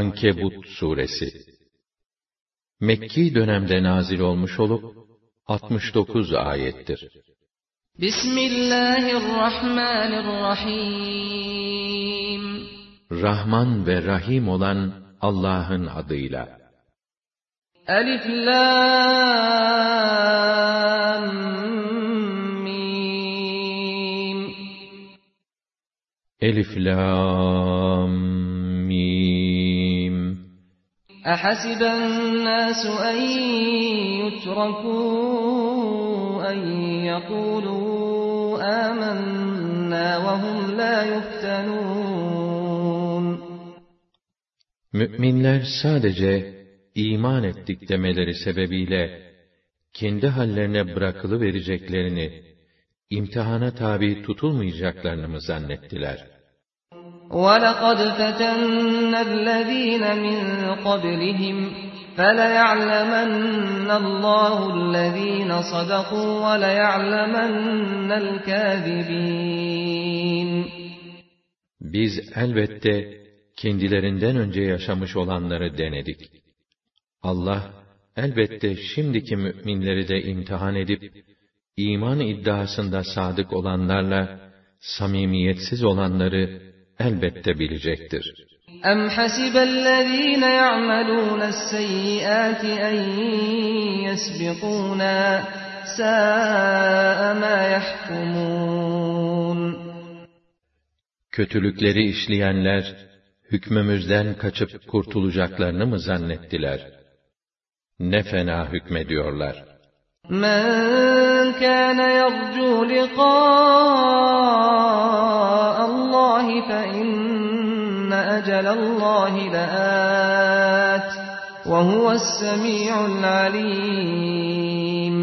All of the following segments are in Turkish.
Ankebut suresi. Mekki dönemde nazil olmuş olup 69 ayettir. Bismillahirrahmanirrahim. Rahman ve Rahim olan Allah'ın adıyla. Elif Lam Mim. Elif Lam أحسب الناس أن يتركوا أن يقولوا آمنا وهم لا يفتنون Müminler sadece iman ettik demeleri sebebiyle kendi hallerine bırakılı vereceklerini, imtihana tabi tutulmayacaklarını mı zannettiler? وَلَقَدْ فَتَنَّ الَّذ۪ينَ مِنْ قَبْلِهِمْ فَلَيَعْلَمَنَّ اللّٰهُ الَّذ۪ينَ صَدَقُوا وَلَيَعْلَمَنَّ الْكَاذِب۪ينَ Biz elbette kendilerinden önce yaşamış olanları denedik. Allah elbette şimdiki müminleri de imtihan edip, iman iddiasında sadık olanlarla, samimiyetsiz olanları elbette bilecektir. اَمْ حَسِبَ الَّذ۪ينَ يَعْمَلُونَ السَّيِّئَاتِ اَنْ يَسْبِقُونَا سَاءَ مَا يَحْكُمُونَ Kötülükleri işleyenler, hükmümüzden kaçıp kurtulacaklarını mı zannettiler? Ne fena hükmediyorlar. Men kana yarcu liqa'a Allah fe inne ecelallahi laat ve huves semi'ul alim.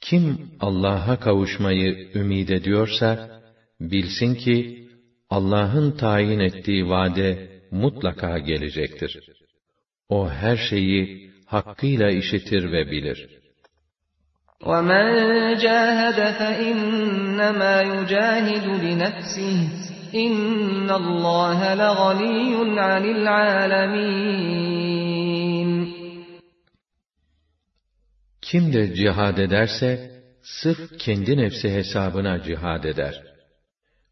Kim Allah'a kavuşmayı ümid ediyorsa bilsin ki Allah'ın tayin ettiği vade mutlaka gelecektir. O her şeyi hakkıyla işitir ve bilir. وَمَنْ جَاهَدَ فَإِنَّمَا يُجَاهِدُ لِنَفْسِهِ اِنَّ اللّٰهَ لَغَنِيٌّ عَنِ الْعَالَمِينَ Kim de cihad ederse, sırf kendi nefsi hesabına cihad eder.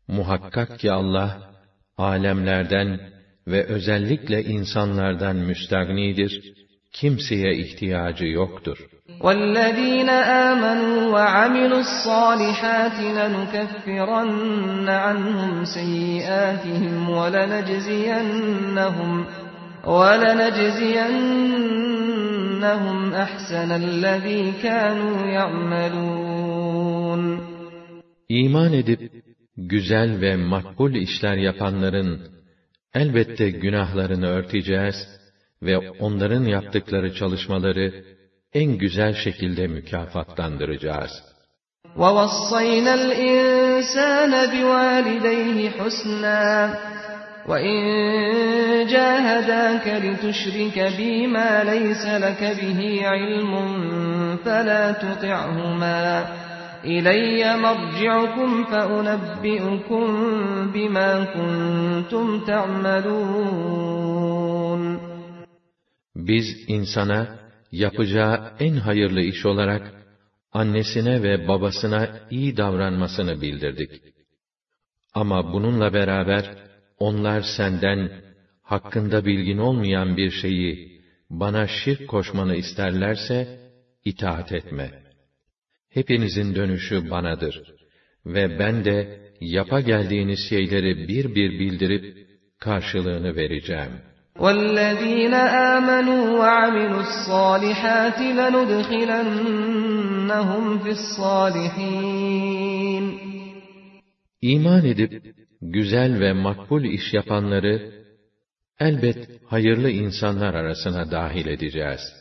Muhakkak ki Allah, alemlerden ve özellikle insanlardan müstagnidir, kimseye ihtiyacı yoktur. وَالَّذ۪ينَ آمَنُوا وَعَمِلُوا الصَّالِحَاتِ لَنُكَفِّرَنَّ عَنْهُمْ سَيِّئَاتِهِمْ وَلَنَجْزِيَنَّهُمْ وَلَنَجْزِيَنَّهُمْ أَحْسَنَ الَّذ۪ي كَانُوا يَعْمَلُونَ İman edip güzel ve makbul işler yapanların elbette günahlarını örteceğiz ve onların yaptıkları çalışmaları, en güzel şekilde mükafatlandıracağız. وَوَصَّيْنَا الْاِنْسَانَ بِوَالِدَيْهِ حُسْنًا وَاِنْ جَاهَدَاكَ لِتُشْرِكَ بِي مَا لَيْسَ لَكَ بِهِ عِلْمٌ فَلَا تُطِعْهُمَا إِلَيَّ مَرْجِعُكُمْ فَأُنَبِّئُكُمْ بِمَا كُنْتُمْ تَعْمَلُونَ biz insana, yapacağı en hayırlı iş olarak, annesine ve babasına iyi davranmasını bildirdik. Ama bununla beraber, onlar senden, hakkında bilgin olmayan bir şeyi, bana şirk koşmanı isterlerse, itaat etme. Hepinizin dönüşü banadır. Ve ben de, yapa geldiğiniz şeyleri bir bir bildirip, karşılığını vereceğim.'' وَالَّذ۪ينَ آمَنُوا وَعَمِلُوا الصَّالِحَاتِ لَنُدْخِلَنَّهُمْ فِي الصَّالِحِينَ İman edip, güzel ve makbul iş yapanları, elbet hayırlı insanlar arasına dahil edeceğiz.''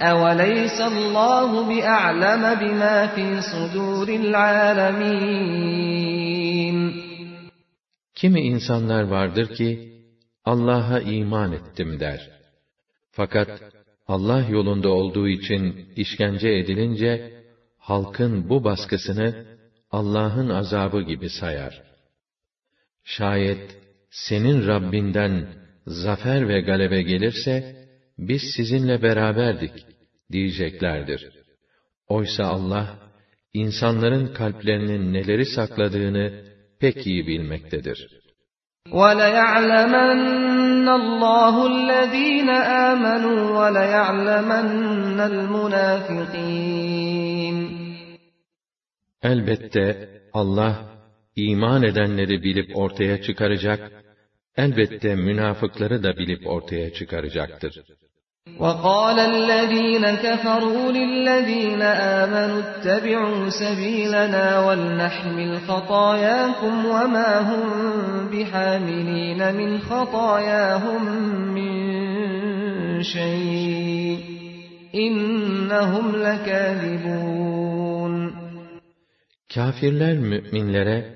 أَوَلَيْسَ اللّٰهُ بِأَعْلَمَ بِمَا فِي صُدُورِ الْعَالَمِينَ Kimi insanlar vardır ki, Allah'a iman ettim der. Fakat Allah yolunda olduğu için işkence edilince, halkın bu baskısını Allah'ın azabı gibi sayar. Şayet senin Rabbinden zafer ve galebe gelirse, biz sizinle beraberdik diyeceklerdir. Oysa Allah, insanların kalplerinin neleri sakladığını pek iyi bilmektedir. وَلَيَعْلَمَنَّ اللّٰهُ الَّذ۪ينَ آمَنُوا وَلَيَعْلَمَنَّ الْمُنَافِقِينَ Elbette Allah, iman edenleri bilip ortaya çıkaracak, elbette münafıkları da bilip ortaya çıkaracaktır. وَقَالَ الَّذ۪ينَ كَفَرُوا لِلَّذ۪ينَ آمَنُوا اتَّبِعُوا سَب۪يلَنَا وَلْنَحْمِلْ خَطَايَاكُمْ وَمَا هُمْ بِحَامِل۪ينَ مِنْ خَطَايَاهُمْ مِنْ شَيْءٍ اِنَّهُمْ لَكَاذِبُونَ. Kafirler müminlere,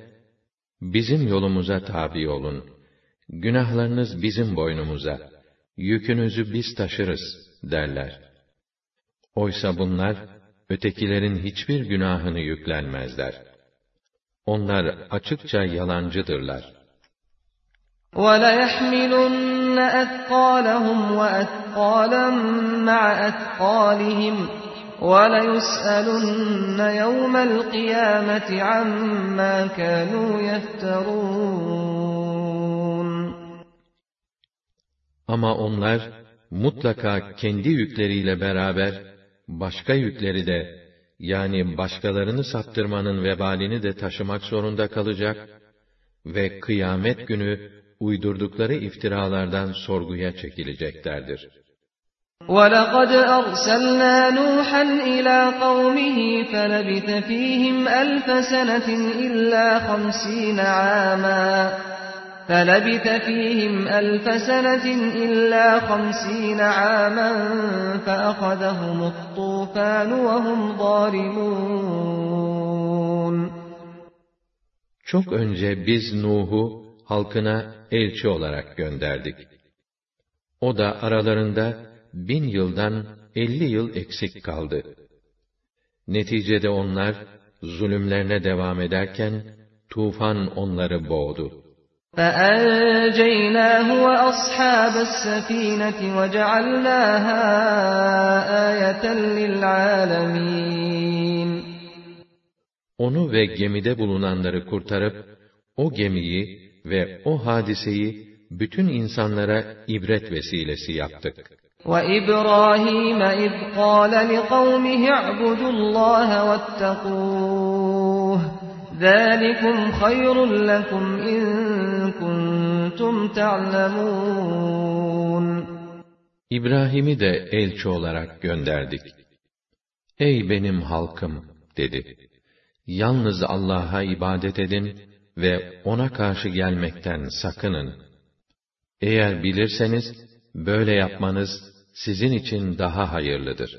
bizim yolumuza tabi olun, günahlarınız bizim boynumuza, yükünüzü biz taşırız derler. Oysa bunlar, ötekilerin hiçbir günahını yüklenmezler. Onlar açıkça yalancıdırlar. وَلَيَحْمِلُنَّ أَثْقَالَهُمْ وَأَثْقَالًا مَعَ أَثْقَالِهِمْ وَلَيُسْأَلُنَّ يَوْمَ الْقِيَامَةِ عَمَّا كَانُوا يَفْتَرُونَ Ama onlar mutlaka kendi yükleriyle beraber başka yükleri de yani başkalarını saptırmanın vebalini de taşımak zorunda kalacak ve kıyamet günü uydurdukları iftiralardan sorguya çekileceklerdir. وَلَقَدْ أَرْسَلْنَا نُوحًا إِلَى قَوْمِهِ فَلَبِثَ فِيهِمْ أَلْفَ سَنَةٍ إِلَّا خَمْسِينَ عَامًا فَلَبِثَ فِيهِمْ أَلْفَ سَنَةٍ إِلَّا خَمْسِينَ عَامًا فَأَخَذَهُمُ الطُّوفَانُ وَهُمْ ظَالِمُونَ Çok önce biz Nuh'u halkına elçi olarak gönderdik. O da aralarında bin yıldan elli yıl eksik kaldı. Neticede onlar, zulümlerine devam ederken, tufan onları boğdu. فَأَنْجَيْنَاهُ وَأَصْحَابَ السَّفِينَةِ وَجَعَلْنَاهَا آيَةً لِلْعَالَمِينَ Onu ve gemide bulunanları kurtarıp, o gemiyi ve o hadiseyi bütün insanlara ibret vesilesi yaptık. وَإِبْرَاهِيمَ إِذْ قَالَ لِقَوْمِهِ اعْبُدُوا اللَّهَ وَاتَّقُوهُ ذَٰلِكُمْ خَيْرٌ لَكُمْ إِن كُنتُمْ تَعْلَمُونَ İbrahim'i de elçi olarak gönderdik. Ey benim halkım dedi. Yalnız Allah'a ibadet edin ve ona karşı gelmekten sakının. Eğer bilirseniz böyle yapmanız sizin için daha hayırlıdır.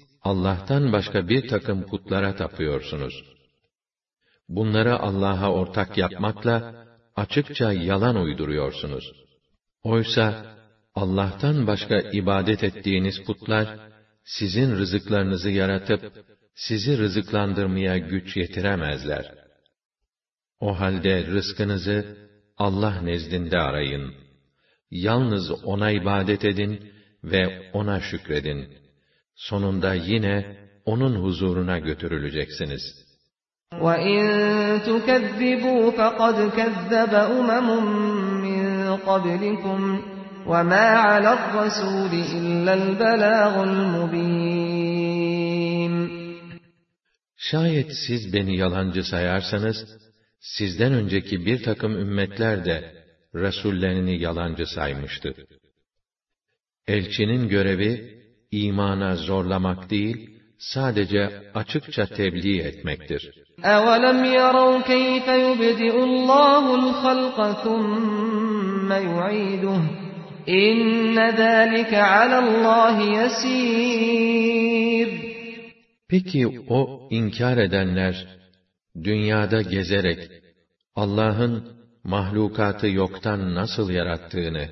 Allah'tan başka bir takım putlara tapıyorsunuz. Bunları Allah'a ortak yapmakla açıkça yalan uyduruyorsunuz. Oysa Allah'tan başka ibadet ettiğiniz putlar sizin rızıklarınızı yaratıp sizi rızıklandırmaya güç yetiremezler. O halde rızkınızı Allah nezdinde arayın. Yalnız O'na ibadet edin ve O'na şükredin Sonunda yine O'nun huzuruna götürüleceksiniz. وَاِنْ تُكَذِّبُوا فَقَدْ كَذَّبَ أُمَمٌ مِّن قَبْلِكُمْ وَمَا عَلَى الرَّسُولِ إِلَّا الْبَلَاغُ الْمُبِينُ Şayet siz beni yalancı sayarsanız, sizden önceki bir takım ümmetler de Resullerini yalancı saymıştı. Elçinin görevi, imana zorlamak değil, sadece açıkça tebliğ etmektir. أَوَلَمْ يَرَوْا كَيْفَ يُبْدِئُ اللّٰهُ الْخَلْقَ ثُمَّ يُعِيدُهُ اِنَّ ذَٰلِكَ عَلَى اللّٰهِ يَس۪يرٌ Peki o inkar edenler, dünyada gezerek, Allah'ın mahlukatı yoktan nasıl yarattığını,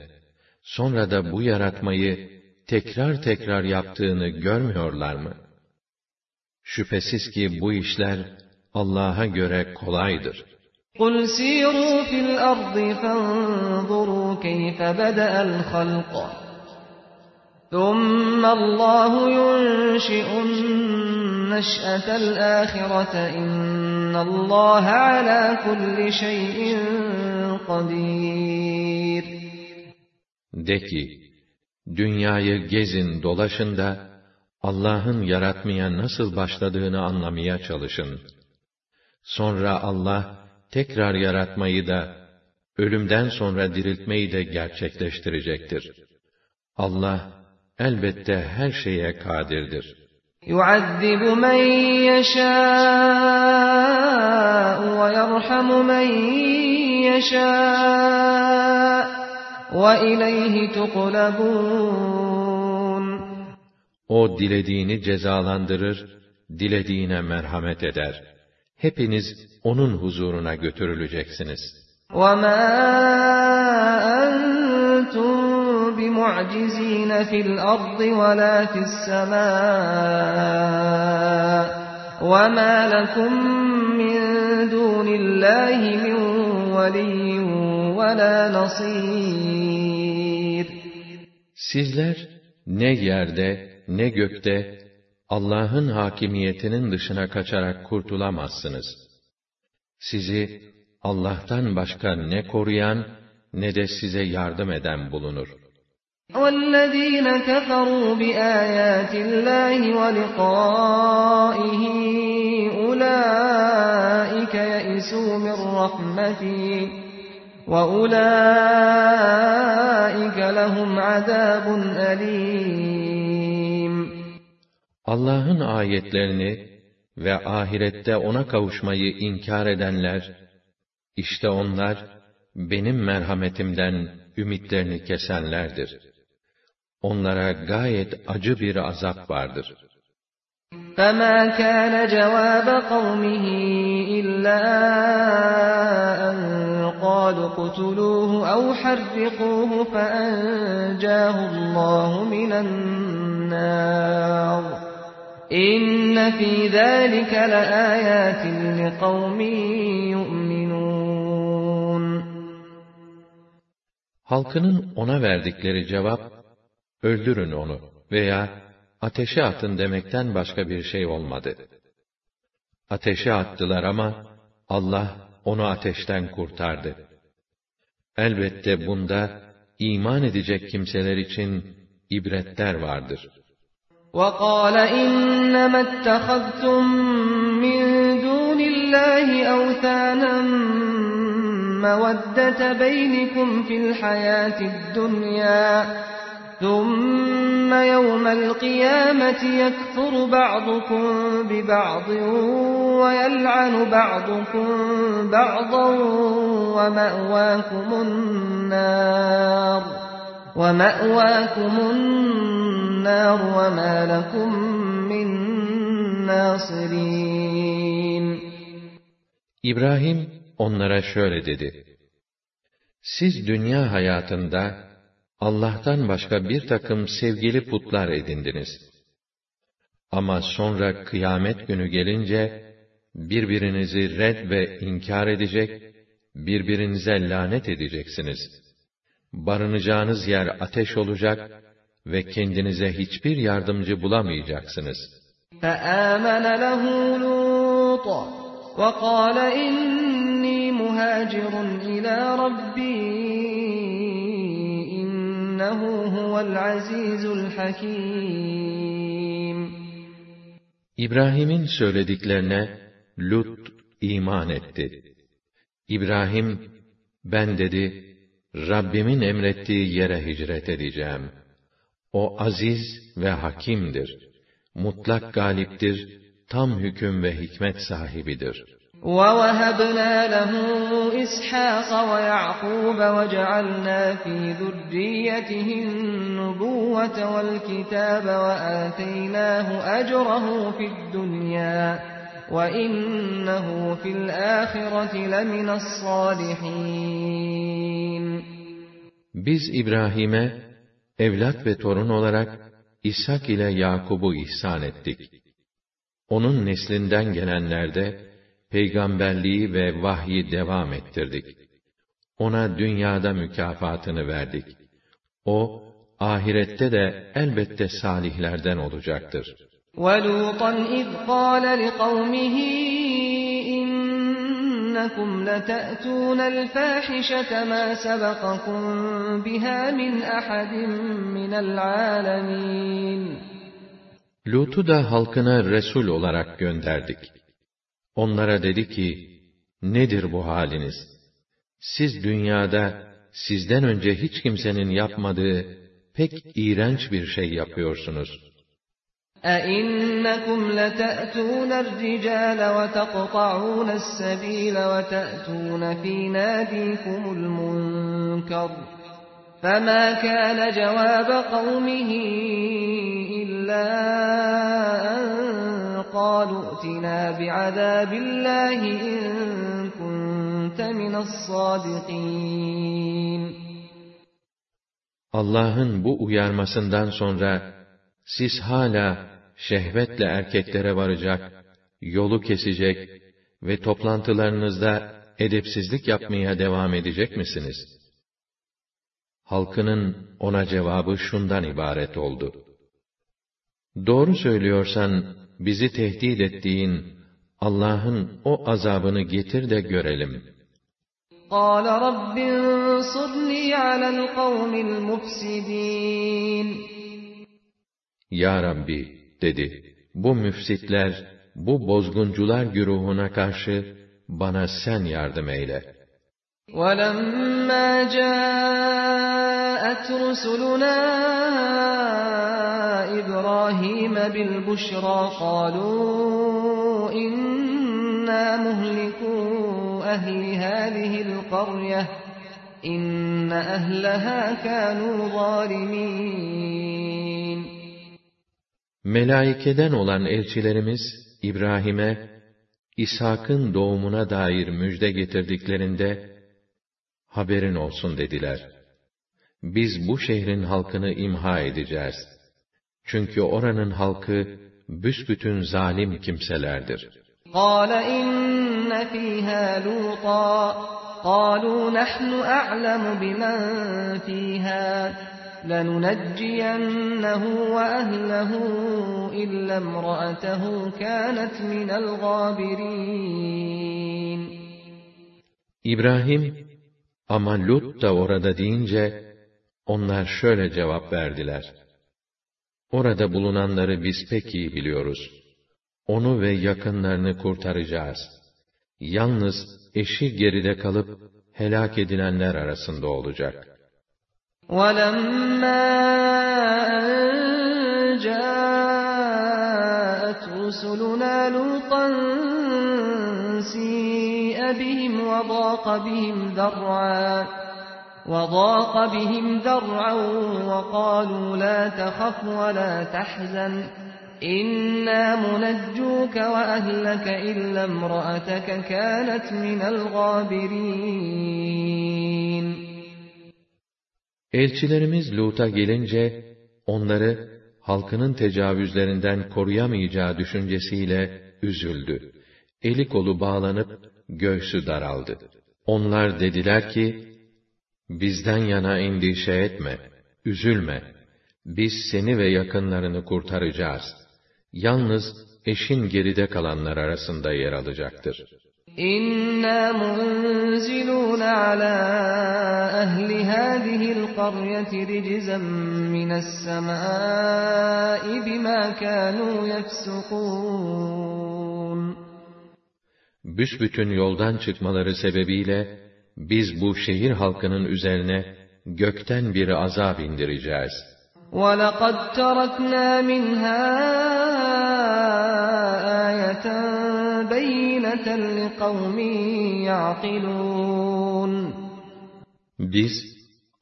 sonra da bu yaratmayı tekrar tekrar yaptığını görmüyorlar mı? Şüphesiz ki bu işler Allah'a göre kolaydır. قُلْ سِيرُوا فِي الْأَرْضِ فَانظُرُوا كَيْفَ بَدَأَ الْخَلْقَ ثُمَّ اللّٰهُ يُنْشِئُ النَّشْأَةَ الْآخِرَةَ اِنَّ اللّٰهَ عَلَى كُلِّ شَيْءٍ قَدِيرٌ De ki, dünyayı gezin dolaşın da, Allah'ın yaratmaya nasıl başladığını anlamaya çalışın. Sonra Allah, tekrar yaratmayı da, ölümden sonra diriltmeyi de gerçekleştirecektir. Allah, elbette her şeye kadirdir. يُعَذِّبُ مَنْ يَشَاءُ وَيَرْحَمُ مَنْ يَشَاءُ وَإِلَيْهِ تُقْلَبُونَ O dilediğini cezalandırır, dilediğine merhamet eder. Hepiniz O'nun huzuruna götürüleceksiniz. وَمَا أَنْتُمْ بِمُعْجِزِينَ فِي الْأَرْضِ وَلَا فِي السَّمَاءِ وَمَا لَكُمْ مِنْ دُونِ اللّٰهِ مِنْ وَلِيٍّ وَلَا نَصِيرٍ Sizler ne yerde ne gökte Allah'ın hakimiyetinin dışına kaçarak kurtulamazsınız. Sizi Allah'tan başka ne koruyan ne de size yardım eden bulunur. وَالَّذ۪ينَ كَفَرُوا بِآيَاتِ اللّٰهِ وَلِقَائِهِ أُولَٰئِكَ يَئِسُوا مِنْ رَحْمَتِي وَأُولَٰئِكَ لَهُمْ عَذَابٌ أَلِيمٌ Allah'ın ayetlerini ve ahirette ona kavuşmayı inkar edenler, işte onlar, benim merhametimden ümitlerini kesenlerdir. Onlara gayet acı bir azap vardır. فَمَا كَانَ جَوَابَ قَوْمِهِ إِلَّا أَنْ قَالُوا اقْتُلُوهُ أَوْ حَرِّقُوهُ فَأَنْجَاهُ اللّٰهُ مِنَ النَّارِ إِنَّ فِي ذَٰلِكَ لَآيَاتٍ لِقَوْمٍ يُؤْمِنُونَ Halkının ona verdikleri cevap, öldürün onu veya ateşe atın demekten başka bir şey olmadı. Ateşe attılar ama Allah onu ateşten kurtardı. Elbette bunda iman edecek kimseler için ibretler vardır. وَقَالَ إِنَّمَا اتَّخَذْتُم مِّن دُونِ اللّٰهِ أَوْثَانًا مَّوَدَّةَ بَيْنِكُمْ فِي الْحَيَاةِ الدُّنْيَا ثُمَّ يَوْمَ الْقِيَامَةِ يَكْفُرُ بَعْضُكُم بِبَعْضٍ وَيَلْعَنُ بَعْضُكُم بَعْضًا وَمَأْوَاكُمُ النَّارُ وَمَأْوَاكُمُ النَّارُ وَمَا لَكُم مِّن نَّاصِرِينَ İbrahim onlara şöyle dedi. Siz dünya hayatında Allah'tan başka bir takım sevgili putlar edindiniz. Ama sonra kıyamet günü gelince, birbirinizi red ve inkar edecek, birbirinize lanet edeceksiniz. Barınacağınız yer ateş olacak ve kendinize hiçbir yardımcı bulamayacaksınız. فَآمَنَ لَهُ لُوطٌ وَقَالَ إِنِّي مُهَاجِرٌ إِلَى رَبِّي İnnehu huvel azizul hakim. İbrahim'in söylediklerine Lut iman etti. İbrahim, ben dedi, Rabbimin emrettiği yere hicret edeceğim. O aziz ve hakimdir. Mutlak galiptir, tam hüküm ve hikmet sahibidir.'' وَوَهَبْنَا لَهُ إِسْحَاقَ وَيَعْقُوبَ وَجَعَلْنَا فِي ذُرِّيَّتِهِ النُّبُوَّةَ وَالْكِتَابَ وَآتَيْنَاهُ أَجْرَهُ فِي الدُّنْيَا وَإِنَّهُ فِي الْآخِرَةِ لَمِنَ الصَّالِحِينَ Biz İbrahim'e evlat ve torun olarak İshak ile Yakub'u ihsan ettik. Onun neslinden gelenlerde peygamberliği ve vahyi devam ettirdik. Ona dünyada mükafatını verdik. O, ahirette de elbette salihlerden olacaktır. وَلُوطًا اِذْ قَالَ لِقَوْمِهِ إِنَّكُمْ لَتَأْتُونَ الْفَاحِشَةَ مَا سَبَقَكُمْ بِهَا مِنْ أَحَدٍ مِنَ الْعَالَمِينَ Lut'u da halkına Resul olarak gönderdik. Onlara dedi ki, nedir bu haliniz? Siz dünyada, sizden önce hiç kimsenin yapmadığı, pek iğrenç bir şey yapıyorsunuz. أَإِنَّكُمْ لَتَأْتُونَ الرِّجَالَ وَتَقْطَعُونَ السَّبِيلَ وَتَأْتُونَ فِي نَادِيكُمُ الْمُنكَرَ فَمَا كَانَ جَوَابَ قَوْمِهِ إِلَّا أَنْ قَالُوا ائْتِنَا بِعَذَابِ اللّٰهِ اِنْ كُنْتَ مِنَ الصَّادِقِينَ Allah'ın bu uyarmasından sonra, siz hala şehvetle erkeklere varacak, yolu kesecek ve toplantılarınızda edepsizlik yapmaya devam edecek misiniz? Halkının ona cevabı şundan ibaret oldu. Doğru söylüyorsan, bizi tehdit ettiğin Allah'ın o azabını getir de görelim. قَالَ رَبِّ انصُرْنِي عَلَى الْقَوْمِ الْمُفْسِدِينَ Ya Rabbi, dedi, bu müfsitler, bu bozguncular güruhuna karşı bana sen yardım eyle. وَلَمَّا جَاءَتْ رُسُلُنَا إِبْرَاهِيمَ بِالْبُشْرَى قَالُوا إِنَّا مُهْلِكُو أَهْلِ هَٰذِهِ الْقَرْيَةِ إِنَّ أَهْلَهَا كَانُوا ظَالِمِينَ Melaikeden olan elçilerimiz İbrahim'e İshak'ın doğumuna dair müjde getirdiklerinde haberin olsun dediler. Biz bu şehrin halkını imha edeceğiz. Çünkü oranın halkı büsbütün zalim kimselerdir. قَالَ إِنَّ فِيهَا لُوطًا قَالُوا نَحْنُ أَعْلَمُ بِمَنْ فِيهَا لَنُنَجِّيَنَّهُ وَأَهْلَهُ إِلَّا امْرَأَتَهُ كَانَتْ مِنَ الْغَابِرِينَ İbrahim, ama Lut da orada deyince, onlar şöyle cevap verdiler. Orada bulunanları biz pek iyi biliyoruz. Onu ve yakınlarını kurtaracağız. Yalnız eşi geride kalıp helak edilenler arasında olacak. وَلَمَّا أَنْ جَاءَتْ رُسُلُنَا لُوطًا سِيءَ بِهِمْ وَضَاقَ بِهِمْ ذَرْعًا وَضَاقَ بِهِمْ ذَرْعًا وَقَالُوا لَا تَخَفْ وَلَا تَحْزَنْ إِنَّا مُنَجُّوكَ وَأَهْلَكَ إِلَّا امْرَأَتَكَ كَانَتْ مِنَ الْغَابِرِينَ Elçilerimiz Lut'a gelince, onları halkının tecavüzlerinden koruyamayacağı düşüncesiyle üzüldü. Eli kolu bağlanıp, göğsü daraldı. Onlar dediler ki, Bizden yana endişe etme, üzülme. Biz seni ve yakınlarını kurtaracağız. Yalnız eşin geride kalanlar arasında yer alacaktır. İnna munzilun ala ahli hadihi'l qaryati rijzan minas sema'i bima kanu yefsukun. Büsbütün yoldan çıkmaları sebebiyle biz bu şehir halkının üzerine gökten bir azap indireceğiz. وَلَقَدْ تَرَكْنَا مِنْهَا آيَةً بَيِّنَةً لِقَوْمٍ يَعْقِلُونَ Biz,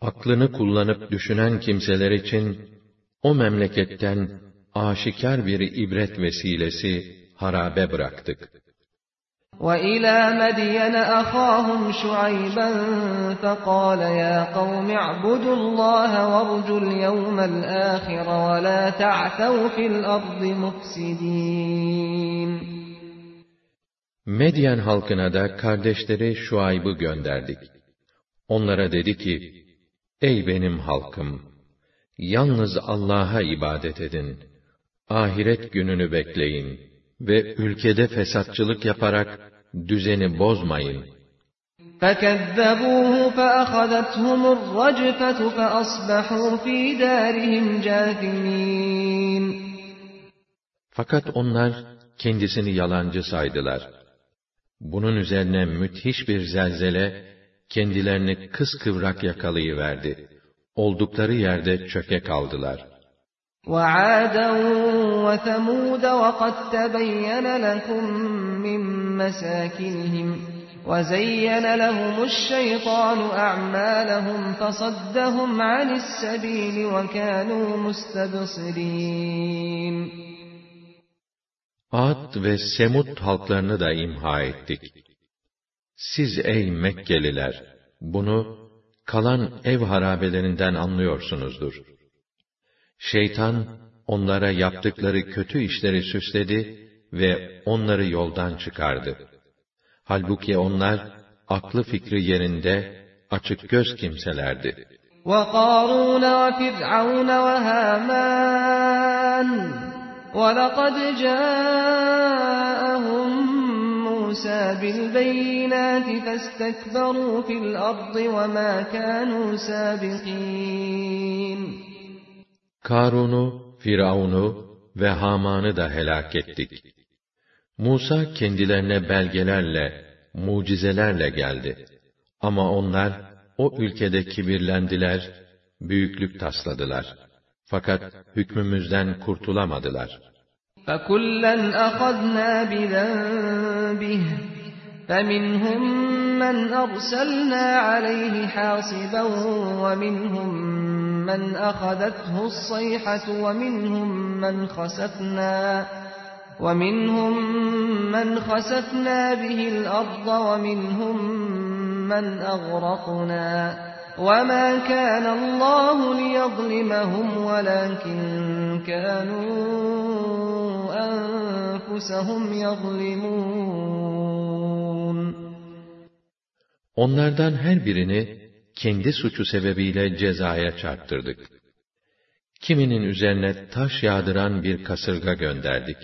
aklını kullanıp düşünen kimseler için, o memleketten aşikar bir ibret vesilesi harabe bıraktık. وَإِلَى مَدْيَنَ أَخَاهُمْ شُعَيْبًا فَقَالَ يَا قَوْمِ اعْبُدُوا اللَّهَ وَارْجُوا الْيَوْمَ الْآخِرَ وَلَا تَعْثَوْا فِي الْأَرْضِ مُفْسِدِينَ Medyen halkına da kardeşleri Şuayb'ı gönderdik. Onlara dedi ki, Ey benim halkım! Yalnız Allah'a ibadet edin. Ahiret gününü bekleyin ve ülkede fesatçılık yaparak düzeni bozmayın. فَكَذَّبُوهُ فَأَخَذَتْهُمُ الرَّجْفَةُ فَأَصْبَحُوا فِي دَارِهِمْ جَاثِمِينَ Fakat onlar kendisini yalancı saydılar. Bunun üzerine müthiş bir zelzele kendilerini kıskıvrak yakalayıverdi. Oldukları yerde çöke kaldılar. وَعَادًا وَثَمُودَ وَقَدْ تَبَيَّنَ لَكُم مِّن مَّسَاكِنِهِمْ وَزَيَّنَ لَهُمُ الشَّيْطَانُ أَعْمَالَهُمْ فَصَدَّهُمْ عَنِ السَّبِيلِ وَكَانُوا مُسْتَبْصِرِينَ Ad ve Semud halklarını da imha ettik. Siz ey Mekkeliler, bunu kalan ev harabelerinden anlıyorsunuzdur. Şeytan, onlara yaptıkları kötü işleri süsledi ve onları yoldan çıkardı. Halbuki onlar, aklı fikri yerinde, açık göz kimselerdi. وَقَارُونَ وَفِرْعَوْنَ وَهَامَانَ وَلَقَدْ جَاءَهُم مُوسَى بِالْبَيِّنَاتِ فَاسْتَكْبَرُوا فِي الْأَرْضِ وَمَا كَانُوا سَابِقِينَ Karun'u, Firavun'u ve Haman'ı da helak ettik. Musa kendilerine belgelerle, mucizelerle geldi. Ama onlar, o ülkede kibirlendiler, büyüklük tasladılar. Fakat hükmümüzden kurtulamadılar. فَكُلًّا أَخَذْنَا بِذَنبِهِ فَمِنْهُمْ مَنْ أَرْسَلْنَا عَلَيْهِ حَاصِبًا وَمِنْهُمْ مَنْ أَخَذَتْهُ الصَّيْحَةُ وَمِنْهُمْ مَنْ خَسَفْنَا وَمِنْهُمْ مَنْ خَسَفْنَا بِهِ الْأَرْضَ وَمِنْهُمْ مَنْ أَغْرَقْنَا وَمَا كَانَ اللَّهُ لِيَظْلِمَهُمْ وَلَكِنْ كَانُوا أَنفُسَهُمْ يَظْلِمُونَ Onlardan her birini kendi suçu sebebiyle cezaya çarptırdık. Kiminin üzerine taş yağdıran bir kasırga gönderdik.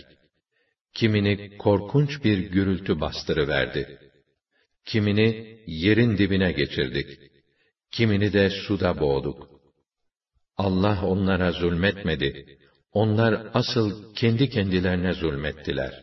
Kimini korkunç bir gürültü bastırıverdi. Kimini yerin dibine geçirdik. Kimini de suda boğduk. Allah onlara zulmetmedi. Onlar asıl kendi kendilerine zulmettiler.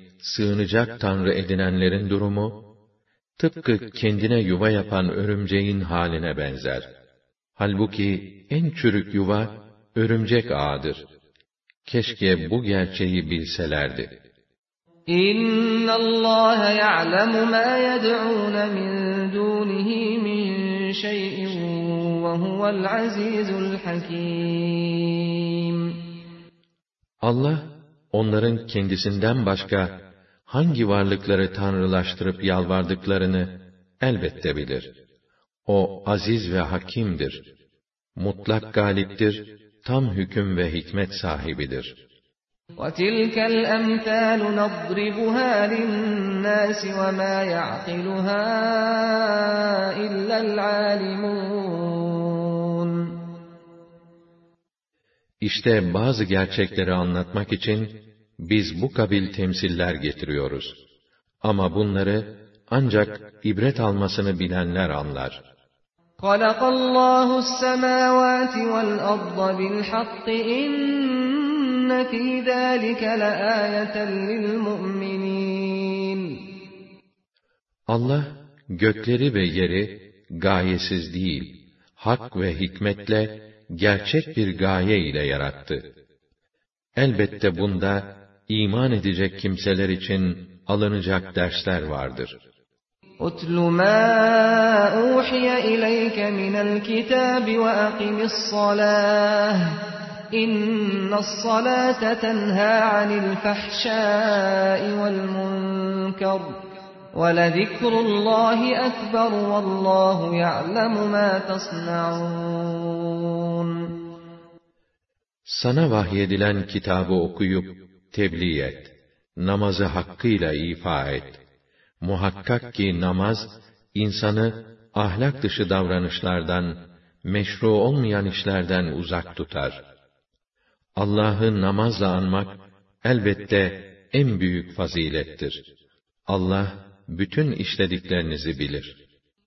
sığınacak tanrı edinenlerin durumu, tıpkı kendine yuva yapan örümceğin haline benzer. Halbuki en çürük yuva, örümcek ağıdır. Keşke bu gerçeği bilselerdi. إِنَّ اللّٰهَ يَعْلَمُ مَا يَدْعُونَ مِنْ دُونِهِ مِنْ شَيْءٍ وَهُوَ الْعَزِيزُ الْحَكِيمُ Allah, onların kendisinden başka hangi varlıkları tanrılaştırıp yalvardıklarını elbette bilir. O aziz ve hakimdir. Mutlak galiptir, tam hüküm ve hikmet sahibidir. وَتِلْكَ الْأَمْثَالُ نَضْرِبُهَا لِلنَّاسِ وَمَا يَعْقِلُهَا إِلَّا الْعَالِمُونَ İşte bazı gerçekleri anlatmak için biz bu kabil temsiller getiriyoruz. Ama bunları ancak ibret almasını bilenler anlar. خَلَقَ اللّٰهُ السَّمَاوَاتِ وَالْأَرْضَ بِالْحَقِّ اِنَّ فِي ذَٰلِكَ لَآيَةً لِلْمُؤْمِنِينَ Allah gökleri ve yeri gayesiz değil, hak ve hikmetle gerçek bir gaye ile yarattı. Elbette bunda iman edecek kimseler için alınacak dersler vardır. اُتْلُ مَا أُوحِيَ إِلَيْكَ مِنَ الْكِتَابِ وَأَقِمِ الصَّلَاةَ إِنَّ الصَّلَاةَ تَنْهَى عَنِ الْفَحْشَاءِ وَالْمُنكَرِ وَلَذِكْرُ اللّٰهِ أَكْبَرُ وَاللّٰهُ يَعْلَمُ مَا تَصْنَعُونَ Sana vahyedilen kitabı okuyup tebliğ et. Namazı hakkıyla ifa et. Muhakkak ki namaz, insanı ahlak dışı davranışlardan, meşru olmayan işlerden uzak tutar. Allah'ı namazla anmak, elbette en büyük fazilettir. Allah, bütün işlediklerinizi bilir.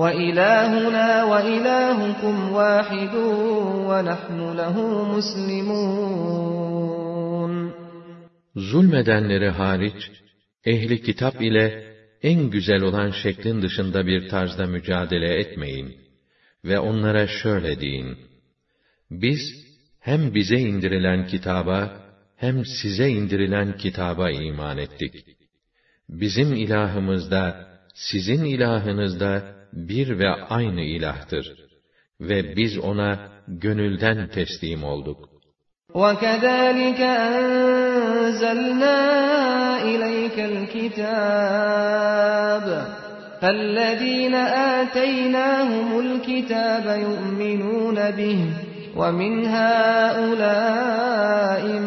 وَإِلَٰهُنَا وَإِلَٰهُكُمْ وَاحِدٌ وَنَحْنُ لَهُ مُسْلِمُونَ Zulmedenleri hariç, ehli kitap ile en güzel olan şeklin dışında bir tarzda mücadele etmeyin. Ve onlara şöyle deyin. Biz, hem bize indirilen kitaba, hem size indirilen kitaba iman ettik. Bizim ilahımız da, sizin ilahınız da bir ve aynı ilahtır. Ve biz ona gönülden teslim olduk. وَكَذَٰلِكَ أَنزَلْنَا إِلَيْكَ الْكِتَابَ فَالَّذِينَ آتَيْنَاهُمُ الْكِتَابَ يُؤْمِنُونَ بِهِ وَمِنْ هَٰؤُلَاءِ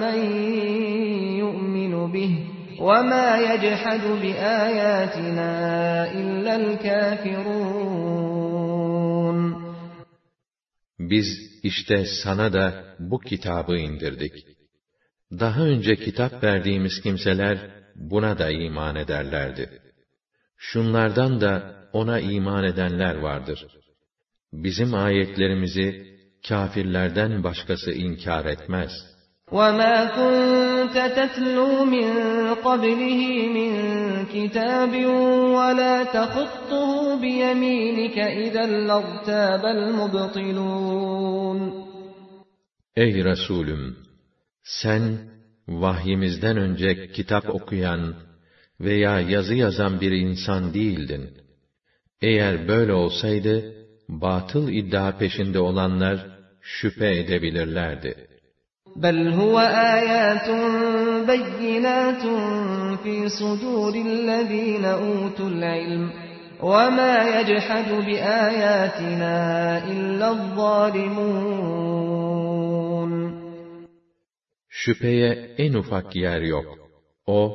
مَن يُؤْمِنُ بِهِ وَمَا يَجْحَدُ بِآيَاتِنَا إِلَّا الْكَافِرُونَ Biz işte sana da bu kitabı indirdik. Daha önce kitap verdiğimiz kimseler buna da iman ederlerdi. Şunlardan da ona iman edenler vardır. Bizim ayetlerimizi kâfirlerden başkası inkar etmez. وَمَا كُنْتَ تَتْلُو مِنْ قَبْلِهِ مِنْ كِتَابٍ وَلَا تَخُطُّهُ بِيَمِينِكَ إِذًا لَارْتَابَ الْمُبْطِلُونَ Ey Resulüm! Sen, vahyimizden önce kitap okuyan veya yazı yazan bir insan değildin. Eğer böyle olsaydı, batıl iddia peşinde olanlar şüphe edebilirlerdi. بَلْ هُوَ آيَاتٌ بَيِّنَاتٌ فِي صُدُورِ الَّذ۪ينَ أُوتُوا الْعِلْمَ وَمَا يَجْحَدُ بِآيَاتِنَا إِلَّا الظَّالِمُونَ Şüpheye en ufak yer yok. O,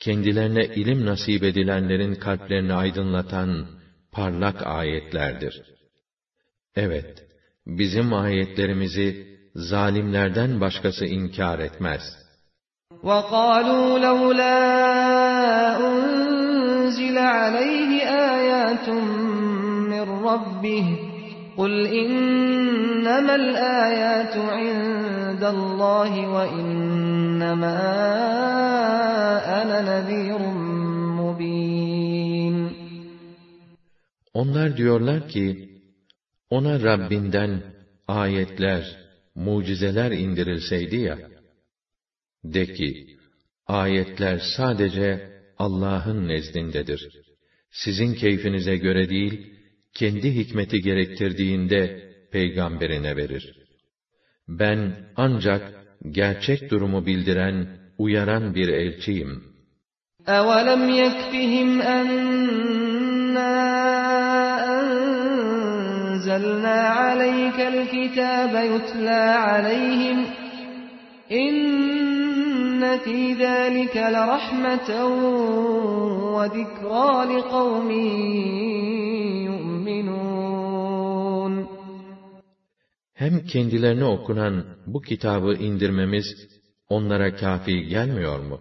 kendilerine ilim nasip edilenlerin kalplerini aydınlatan parlak ayetlerdir. Evet, bizim ayetlerimizi zalimlerden başkası inkar etmez. وَقَالُوا لَوْلَا أُنْزِلَ عَلَيْهِ آيَاتٌ مِّن رَّبِّهِ قُلْ إِنَّمَا الْآيَاتُ عِندَ اللّٰهِ وَإِنَّمَا أَنَا نَذِيرٌ مُّبِينٌ Onlar diyorlar ki, ona Rabbinden ayetler, mucizeler indirilseydi ya, de ki, ayetler sadece Allah'ın nezdindedir. Sizin keyfinize göre değil, kendi hikmeti gerektirdiğinde peygamberine verir. Ben ancak gerçek durumu bildiren, uyaran bir elçiyim. أَوَلَمْ يَكْفِهِمْ أَنَّا أَنزَلْنَا عَلَيْكَ الْكِتَابَ يُتْلَى عَلَيْهِمْ إِنَّ فِي ذَلِكَ لَرَحْمَةً وَذِكْرَى لِقَوْمٍ يُؤْمِنُونَ Hem kendilerine okunan bu kitabı indirmemiz onlara kafi gelmiyor mu?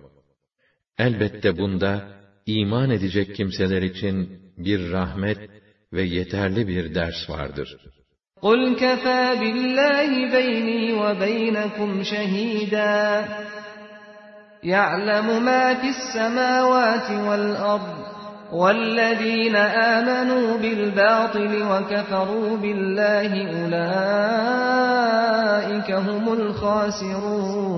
Elbette bunda iman edecek kimseler için bir rahmet ve yeterli bir ders vardır. قُلْ كَفَى بِاللّٰهِ بَيْنِي وَبَيْنَكُمْ شَهِيدًا يَعْلَمُ مَا فِي السَّمَاوَاتِ وَالْأَرْضِ وَالَّذ۪ينَ آمَنُوا بِالْبَاطِلِ وَكَفَرُوا بِاللّٰهِ أُولَٰئِكَ هُمُ الْخَاسِرُونَ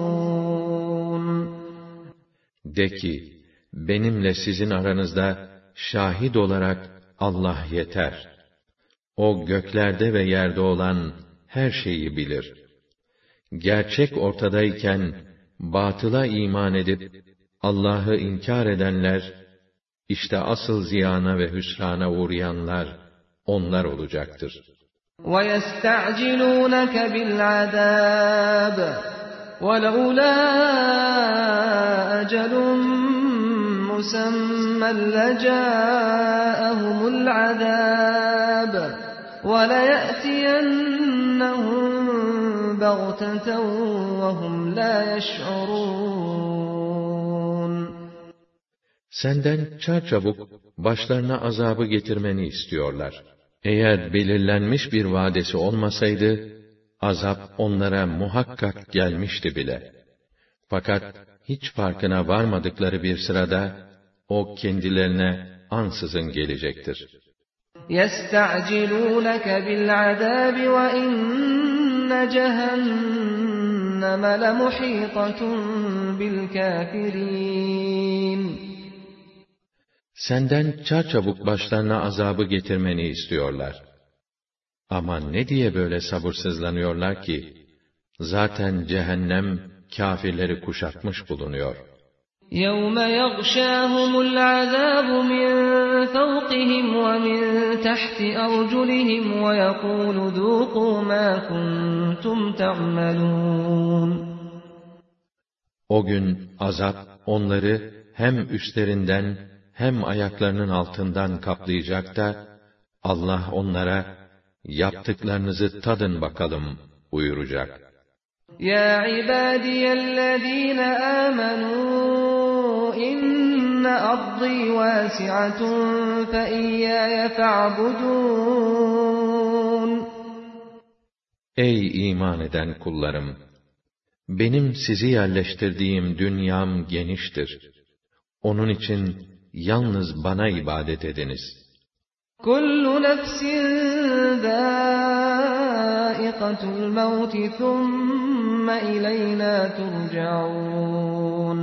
De ki, benimle sizin aranızda şahit olarak Allah yeter. O göklerde ve yerde olan her şeyi bilir. Gerçek ortadayken batıla iman edip Allah'ı inkar edenler işte asıl ziyana ve hüsrana uğrayanlar onlar olacaktır. وَيَسْتَعْجِلُونَكَ بِالْعَذَابِ وَلَوْلَا أَجَلٌ مُّسَمًّى لَّجَاءَهُمُ الْعَذَابُ وَلَيَأْتِيَنَّهُم بَغْتَةً وَهُمْ لَا يَشْعُرُونَ Senden çarçabuk başlarına azabı getirmeni istiyorlar. Eğer belirlenmiş bir vadesi olmasaydı, azap onlara muhakkak gelmişti bile. Fakat hiç farkına varmadıkları bir sırada, o kendilerine ansızın gelecektir. يَسْتَعْجِلُونَكَ بِالْعَذَابِ وَإِنَّ جَهَنَّمَ لَمُحِيطَةٌ بِالْكَافِرِينَ Senden çarçabuk başlarına azabı getirmeni istiyorlar. Ama ne diye böyle sabırsızlanıyorlar ki? Zaten cehennem kâfirleri kuşatmış bulunuyor. يَوْمَ يَغْشَاهُمُ الْعَذَابُ مِنْ فَوْقِهِمْ وَمِنْ تَحْتِ أَرْجُلِهِمْ وَيَقُولُ ذُوقُوا مَا كُنْتُمْ تَعْمَلُونَ O gün azap onları hem üstlerinden hem ayaklarının altından kaplayacak da Allah onlara yaptıklarınızı tadın bakalım buyuracak. يا عبادي الذين آمنوا إن أرضي واسعة فإياي فاعبدون Ey iman eden kullarım! Benim sizi yerleştirdiğim dünyam geniştir. Onun için yalnız bana ibadet ediniz. Kullu nefsin zâikatul mevti thumme ileyna turcaun.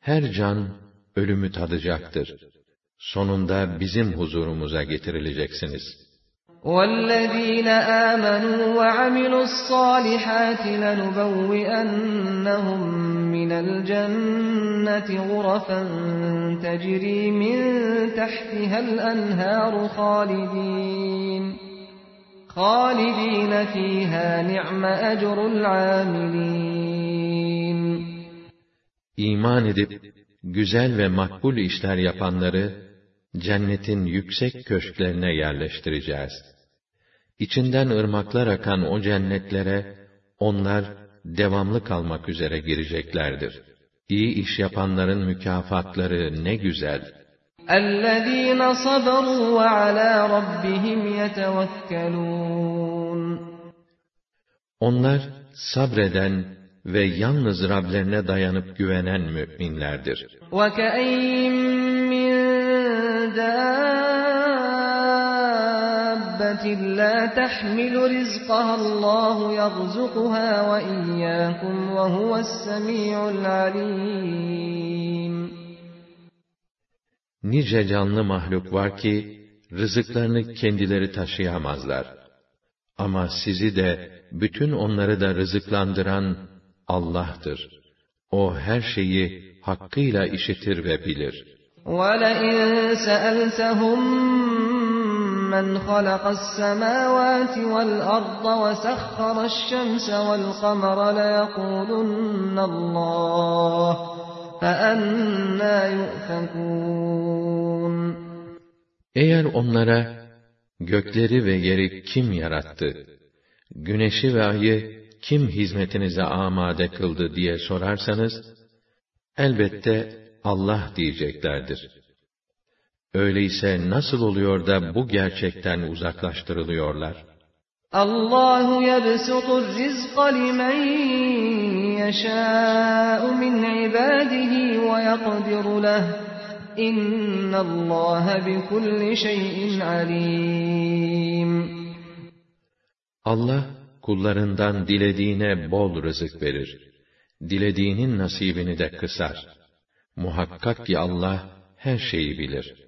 Her can ölümü tadacaktır. Sonunda bizim huzurumuza getirileceksiniz.'' والذين آمنوا وعملوا الصالحات لنبوئنهم من الجنة غرفا تجري من تحتها الأنهار خالدين خالدين فيها نعم أجر العاملين İman edip güzel ve makbul işler yapanları cennetin yüksek köşklerine yerleştireceğiz. İçinden ırmaklar akan o cennetlere onlar devamlı kalmak üzere gireceklerdir. İyi iş yapanların mükafatları ne güzel. الذين صبروا وعلى ربهم يتوكلون Onlar sabreden ve yalnız Rablerine dayanıp güvenen müminlerdir. وكأين من دابة دابة لا تحمل رزقها الله يرزقها وإياكم وهو السميع العليم Nice canlı mahluk var ki, rızıklarını kendileri taşıyamazlar. Ama sizi de, bütün onları da rızıklandıran Allah'tır. O her şeyi hakkıyla işitir ve bilir. وَلَئِن سَأَلْتَهُم مَّنْ خَلَقَ السَّمَاوَاتِ وَالْأَرْضَ وَسَخَّرَ الشَّمْسَ وَالْقَمَرَ لَيَقُولُنَّ اللَّهُ فَأَنَّى يُؤْفَكُونَ Eğer onlara, gökleri ve yeri kim yarattı, güneşi ve ayı kim hizmetinize amade kıldı diye sorarsanız, elbette Allah diyeceklerdir. Öyleyse nasıl oluyor da bu gerçekten uzaklaştırılıyorlar? Allahu yebsutur rizqa limen yeşâ'u min ibadihi ve yakdiru leh. İnnallâhe bi kulli şeyin alim. Allah kullarından dilediğine bol rızık verir. Dilediğinin nasibini de kısar. Muhakkak ki Allah her şeyi bilir.''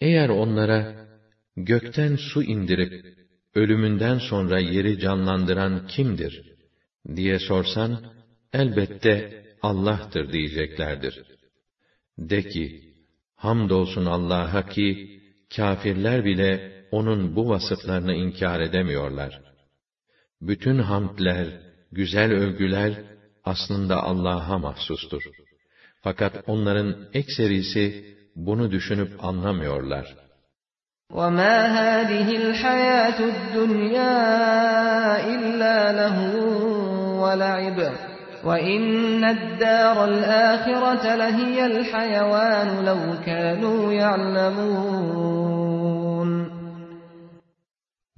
Eğer onlara, gökten su indirip, ölümünden sonra yeri canlandıran kimdir? diye sorsan, elbette Allah'tır diyeceklerdir. De ki, hamdolsun Allah'a ki, kafirler bile onun bu vasıflarını inkar edemiyorlar. Bütün hamdler, güzel övgüler, aslında Allah'a mahsustur. Fakat onların ekserisi, bunu düşünüp anlamıyorlar. وَمَا هَٰذِهِ الْحَيَاةُ الدُّنْيَا إِلَّا لَهْوٌ وَلَعِبٌ وَإِنَّ الدَّارَ الْآخِرَةَ لَهِيَ الْحَيَوَانُ لَوْ كَانُوا يَعْلَمُونَ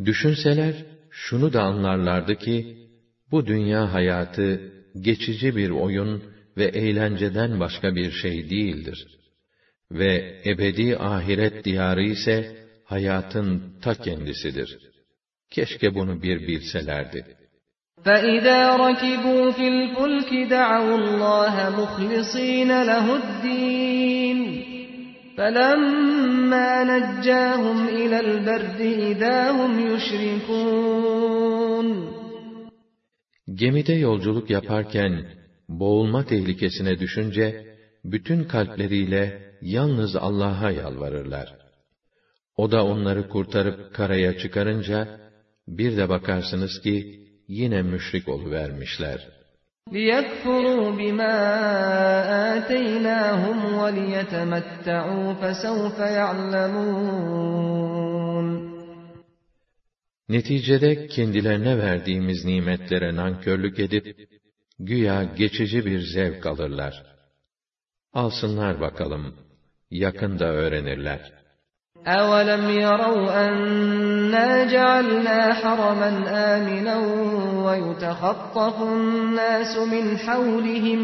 Düşünseler, şunu da anlarlardı ki, bu dünya hayatı, geçici bir oyun ve eğlenceden başka bir şey değildir. Ve ebedi ahiret diyarı ise, hayatın ta kendisidir. Keşke bunu bir bilselerdi. فَإِذَا رَكِبُوا فِي الْفُلْكِ دَعَوُا اللَّهَ مُخْلِصِينَ لَهُ الدِّينَ فَلَمَّا نَجَّاهُمْ إِلَى الْبَرِّ إِذَا هُمْ يُشْرِكُونَ Gemide yolculuk yaparken, boğulma tehlikesine düşünce, bütün kalpleriyle yalnız Allah'a yalvarırlar. O da onları kurtarıp karaya çıkarınca, bir de bakarsınız ki, yine müşrik oluvermişler. لِيَكْفُرُوا بِمَا آتَيْنَاهُمْ وَلِيَتَمَتَّعُوا فَسَوْفَ يَعْلَمُونَ Neticede kendilerine verdiğimiz nimetlere nankörlük edip, güya geçici bir zevk alırlar. Alsınlar bakalım, yakında öğrenirler. أَوَلَمْ يَرَوْا أَنَّا جَعَلْنَا حَرَمًا آمِنًا وَيُتَخَطَّفُ النَّاسُ مِنْ حَوْلِهِمْ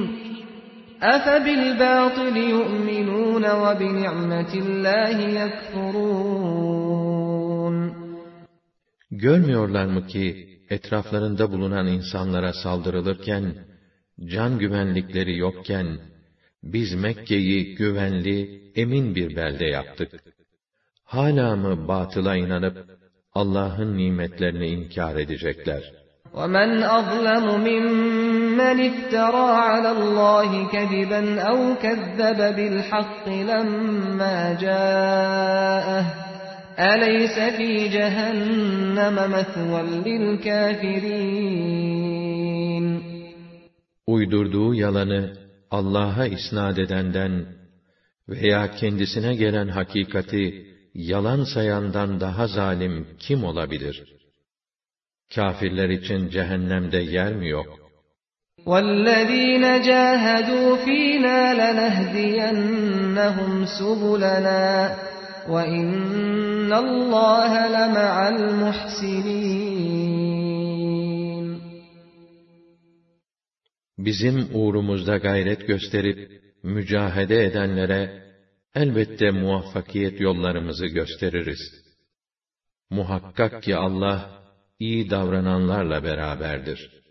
أَفَبِالْبَاطِلِ يُؤْمِنُونَ وَبِنِعْمَةِ اللَّهِ يَكْفُرُونَ Görmüyorlar mı ki, etraflarında bulunan insanlara saldırılırken, can güvenlikleri yokken, biz Mekke'yi güvenli, emin bir belde yaptık. Hala mı batıla inanıp, Allah'ın nimetlerini inkar edecekler? وَمَنْ أَظْلَمُ مِمَّنِ افْتَرَىٰ عَلَى اللَّهِ كَذِبًا أَوْ كَذَّبَ بِالْحَقِّ لَمَّا جَاءَهُ أَلَيْسَ فِي جَهَنَّمَ مَثْوًى لِلْكَافِرِينَ Uydurduğu yalanı Allah'a isnad edenden veya kendisine gelen hakikati yalan sayandan daha zalim kim olabilir? Kafirler için cehennemde yer mi yok? وَالَّذ۪ينَ جَاهَدُوا ف۪ينَا لَنَهْدِيَنَّهُمْ سُبُلَنَا وَاِنَّ اللّٰهَ لَمَعَ الْمُحْسِنِينَ Bizim uğrumuzda gayret gösterip, mücahede edenlere, elbette muvaffakiyet yollarımızı gösteririz. Muhakkak ki Allah, iyi davrananlarla beraberdir.